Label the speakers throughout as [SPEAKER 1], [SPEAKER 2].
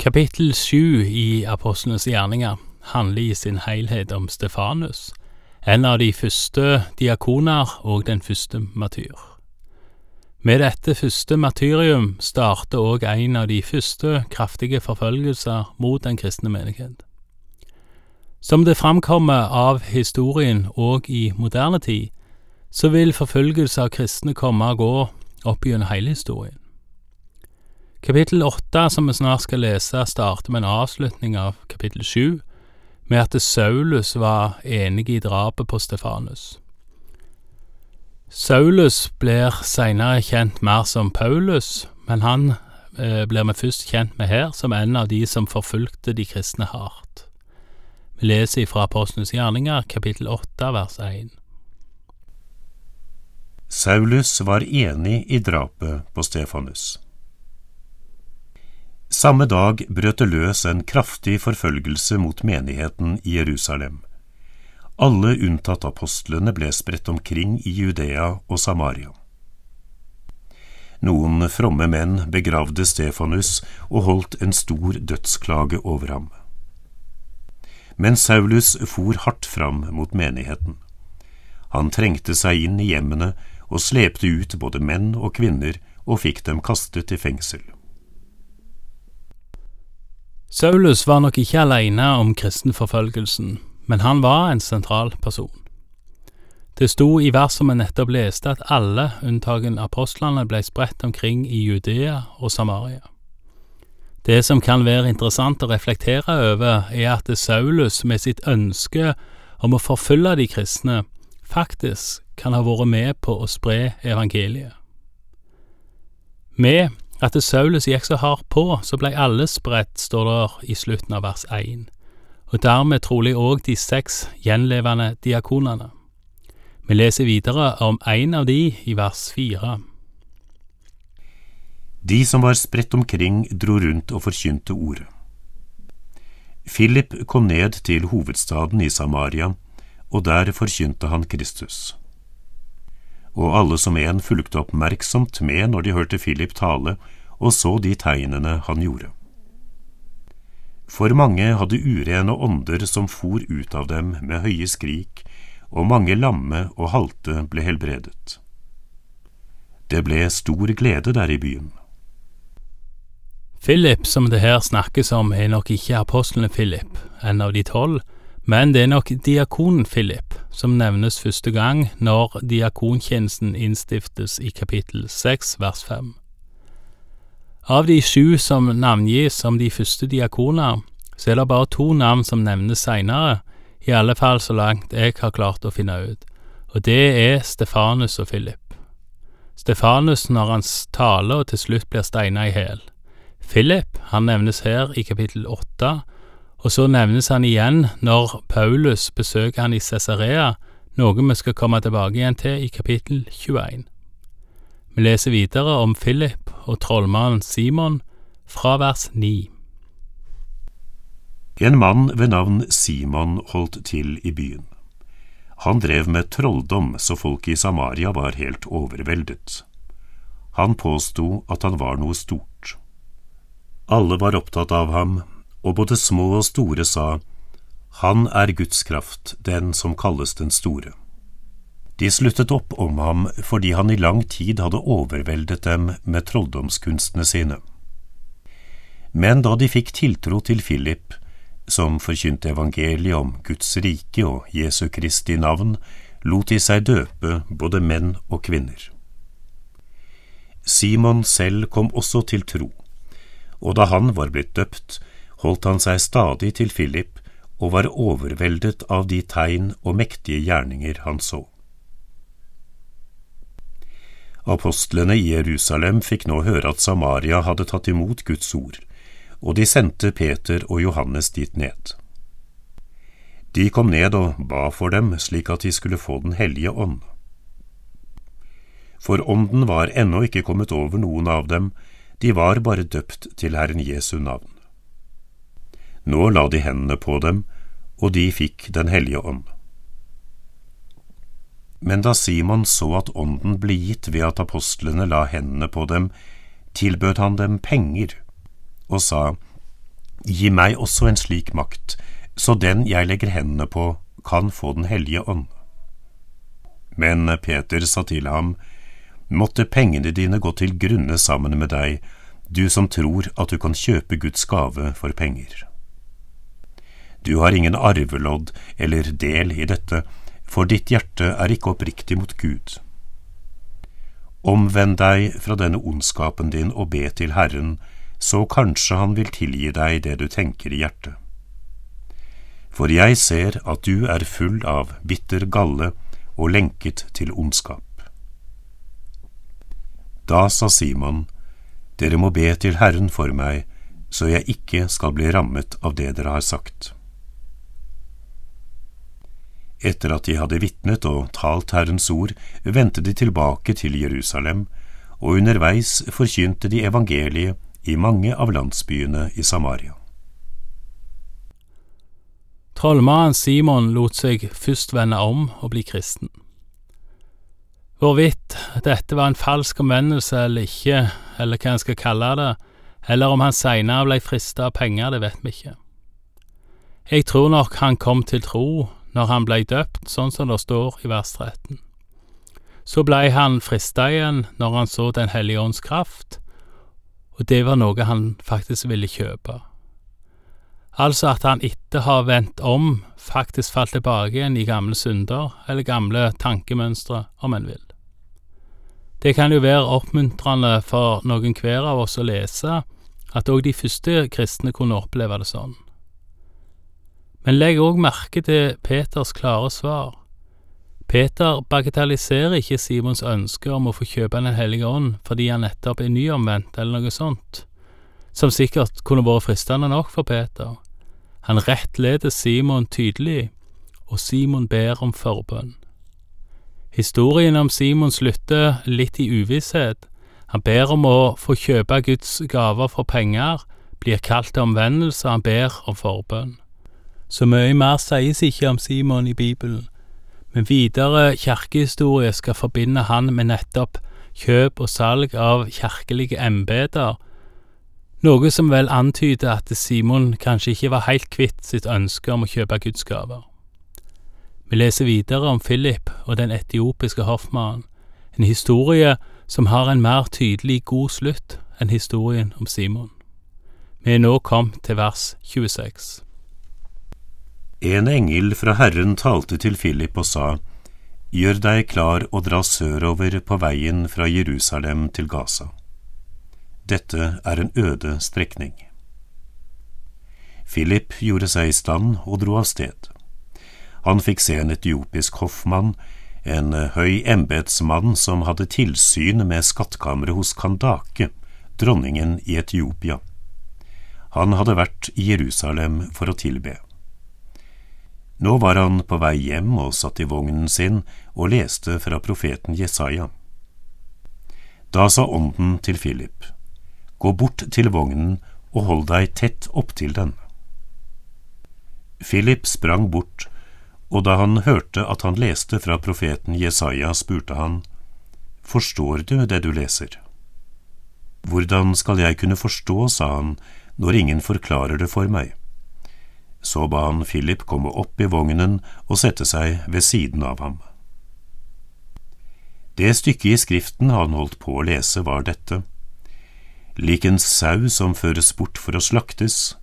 [SPEAKER 1] Kapittel sju i Apostlenes gjerninger handler i sin helhet om Stefanus, en av de første diakoner og den første matyr. Med dette første martyrium starter òg en av de første kraftige forfølgelser mot den kristne menighet. Som det framkommer av historien og i moderne tid, så vil forfølgelse av kristne komme og gå opp gjennom hele historien. Kapittel åtte, som vi snart skal lese, starter med en avslutning av kapittel sju, med at Saulus var enig i drapet på Stefanus. Saulus blir senere kjent mer som Paulus, men han eh, blir vi først kjent med her som en av de som forfulgte de kristne hardt. Vi leser fra Apostlenes gjerninger, kapittel åtte, vers én.
[SPEAKER 2] Saulus var enig i drapet på Stefanus. Samme dag brøt det løs en kraftig forfølgelse mot menigheten i Jerusalem. Alle unntatt apostlene ble spredt omkring i Judea og Samaria. Noen fromme menn begravde Stefanus og holdt en stor dødsklage over ham. Men Saulus for hardt fram mot menigheten. Han trengte seg inn i hjemmene og slepte ut både menn og kvinner og fikk dem kastet i fengsel.
[SPEAKER 1] Saulus var nok ikke alene om kristenforfølgelsen, men han var en sentral person. Det sto i verset vi nettopp leste at alle, unntagen apostlene, ble spredt omkring i Judea og Samaria. Det som kan være interessant å reflektere over, er at Saulus med sitt ønske om å forfølge de kristne, faktisk kan ha vært med på å spre evangeliet. Med at Saulus gikk så hardt på, så blei alle spredt, står det i slutten av vers 1, og dermed trolig òg de seks gjenlevende diakonene. Vi leser videre om en av de i vers 4.
[SPEAKER 2] De som var spredt omkring, dro rundt og forkynte ordet. Philip kom ned til hovedstaden i Samaria, og der forkynte han Kristus og alle som en fulgte oppmerksomt med når de hørte Philip tale og så de tegnene han gjorde. For mange hadde urene ånder som for ut av dem med høye skrik, og mange lamme og halte ble helbredet. Det ble stor glede der i byen.
[SPEAKER 1] Philip, som det her snakkes om, er nok ikke apostelen Philip, en av de tolv, men det er nok diakonen Philip, som nevnes første gang når diakontjenesten innstiftes i kapittel 6 vers 5. Av de sju som navngis som de første diakoner, så er det bare to navn som nevnes seinere, i alle fall så langt jeg har klart å finne ut, og det er Stefanus og Philip. Stefanus når hans tale og til slutt blir steina i hæl. Philip, han nevnes her i kapittel åtte, og så nevnes han igjen når Paulus besøker han i Cesarea, noe vi skal komme tilbake igjen til i kapittel 21. Vi leser videre om Philip og trollmannen Simon fra vers 9.
[SPEAKER 2] En mann ved navn Simon holdt til i byen. Han drev med trolldom så folk i Samaria var helt overveldet. Han påsto at han var noe stort. Alle var opptatt av ham, og både små og store sa, Han er Guds kraft, den som kalles den store. De sluttet opp om ham fordi han i lang tid hadde overveldet dem med trolldomskunstene sine. Men da de fikk tiltro til Philip, som forkynte evangeliet om Guds rike og Jesu Kristi navn, lot de seg døpe, både menn og kvinner. Simon selv kom også til tro, og da han var blitt døpt, holdt han seg stadig til Philip og var overveldet av de tegn og mektige gjerninger han så. Apostlene i Jerusalem fikk nå høre at Samaria hadde tatt imot Guds ord, og de sendte Peter og Johannes dit ned. De kom ned og ba for dem slik at de skulle få Den hellige ånd. For ånden var ennå ikke kommet over noen av dem, de var bare døpt til Herren Jesu navn. Nå la de hendene på dem, og de fikk Den hellige ånd. Men da Simon så at ånden ble gitt ved at apostlene la hendene på dem, tilbød han dem penger og sa, Gi meg også en slik makt, så den jeg legger hendene på, kan få Den hellige ånd. Men Peter sa til ham, Måtte pengene dine gå til grunne sammen med deg, du som tror at du kan kjøpe Guds gave for penger. Du har ingen arvelodd eller del i dette, for ditt hjerte er ikke oppriktig mot Gud. Omvend deg fra denne ondskapen din og be til Herren, så kanskje Han vil tilgi deg det du tenker i hjertet. For jeg ser at du er full av bitter galle og lenket til ondskap. Da sa Simon, Dere må be til Herren for meg, så jeg ikke skal bli rammet av det dere har sagt. Etter at de hadde vitnet og talt Herrens ord, vendte de tilbake til Jerusalem, og underveis forkynte de evangeliet i mange av landsbyene i Samaria.
[SPEAKER 1] Trollmannen Simon lot seg først vende om og bli kristen. Hvorvidt dette var en falsk omvendelse eller ikke, eller hva en skal kalle det, eller om han seinere ble frista av penger, det vet vi ikke. Jeg tror nok han kom til tro når han blei døpt, sånn som det står i vers 13. Så blei han frista igjen når han så Den hellige ånds kraft, og det var noe han faktisk ville kjøpe. Altså at han etter å ha vendt om, faktisk falt tilbake igjen i gamle synder, eller gamle tankemønstre, om en vil. Det kan jo være oppmuntrende for noen hver av oss å lese at òg de første kristne kunne oppleve det sånn. Men legg òg merke til Peters klare svar. Peter bagatelliserer ikke Simons ønske om å få kjøpe Den hellige ånd fordi han nettopp er nyomvendt eller noe sånt som sikkert kunne vært fristende nok for Peter. Han rettleder Simon tydelig, og Simon ber om forbønn. Historien om Simon slutter litt i uvisshet. Han ber om å få kjøpe Guds gaver for penger, blir kalt til omvendelse, han ber om forbønn. Så mye mer sies ikke om Simon i Bibelen, men videre kirkehistorie skal forbinde han med nettopp kjøp og salg av kirkelige embeter, noe som vel antyder at Simon kanskje ikke var helt kvitt sitt ønske om å kjøpe Guds gaver. Vi leser videre om Philip og den etiopiske hoffmannen, en historie som har en mer tydelig god slutt enn historien om Simon. Vi er nå kommet til vers 26.
[SPEAKER 2] En engel fra Herren talte til Philip og sa, Gjør deg klar og dra sørover på veien fra Jerusalem til Gaza. Dette er en øde strekning. Philip gjorde seg i stand og dro av sted. Han fikk se en etiopisk hoffmann, en høy embetsmann som hadde tilsyn med skattkammeret hos Kandake, dronningen i Etiopia. Han hadde vært i Jerusalem for å tilbe. Nå var han på vei hjem og satt i vognen sin og leste fra profeten Jesaja. Da sa ånden til Philip, Gå bort til vognen og hold deg tett opptil den. Philip sprang bort, og da han hørte at han leste fra profeten Jesaja, spurte han, Forstår du det du leser? Hvordan skal jeg kunne forstå, sa han, når ingen forklarer det for meg. Så ba han Philip komme opp i vognen og sette seg ved siden av ham. Det stykket i Skriften han holdt på å lese, var dette. Lik en sau som føres bort for å slaktes,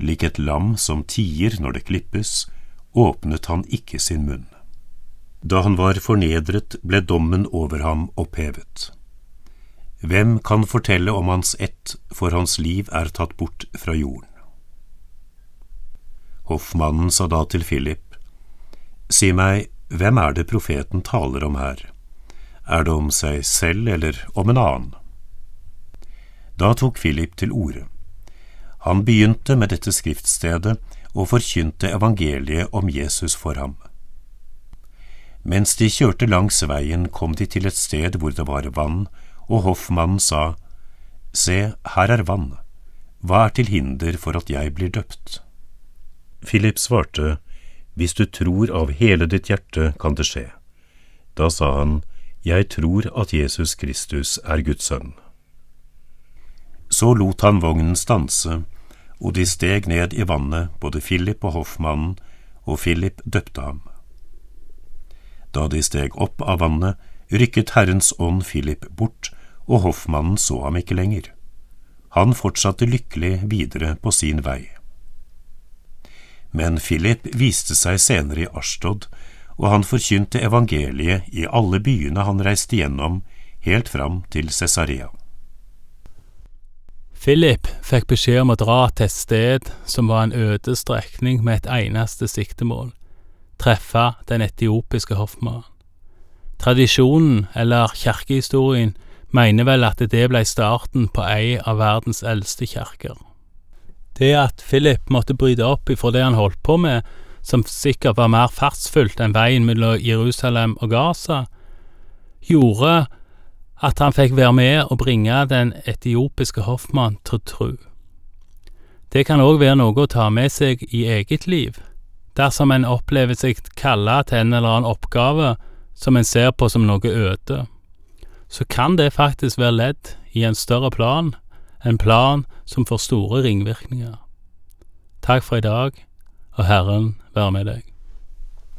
[SPEAKER 2] lik et lam som tier når det klippes, åpnet han ikke sin munn. Da han var fornedret, ble dommen over ham opphevet. Hvem kan fortelle om hans ett, for hans liv er tatt bort fra jorden? Hoffmannen sa da til Philip, Si meg, hvem er det profeten taler om her? Er det om seg selv eller om en annen? Da tok Philip til orde. Han begynte med dette skriftstedet og forkynte evangeliet om Jesus for ham. Mens de kjørte langs veien, kom de til et sted hvor det var vann, og hoffmannen sa, Se, her er vann, hva er til hinder for at jeg blir døpt? Philip svarte, Hvis du tror av hele ditt hjerte, kan det skje. Da sa han, Jeg tror at Jesus Kristus er Guds sønn. Så lot han vognen stanse, og de steg ned i vannet, både Philip og hoffmannen, og Philip døpte ham. Da de steg opp av vannet, rykket Herrens ånd Philip bort, og hoffmannen så ham ikke lenger. Han fortsatte lykkelig videre på sin vei. Men Philip viste seg senere i Ashtod, og han forkynte evangeliet i alle byene han reiste gjennom, helt fram til Cesarea.
[SPEAKER 1] Philip fikk beskjed om å dra til et sted som var en øde strekning med et eneste siktemål – treffe den etiopiske hoffmannen. Tradisjonen, eller kirkehistorien, mener vel at det ble starten på ei av verdens eldste kirker. Det at Philip måtte bryte opp ifra det han holdt på med, som sikkert var mer fartsfullt enn veien mellom Jerusalem og Gaza, gjorde at han fikk være med og bringe den etiopiske hoffmann til tru. Det kan òg være noe å ta med seg i eget liv, dersom en opplever seg kalla til en eller annen oppgave som en ser på som noe øde, så kan det faktisk være ledd i en større plan, en plan som får store ringvirkninger. Takk for i dag, og Herren være med deg.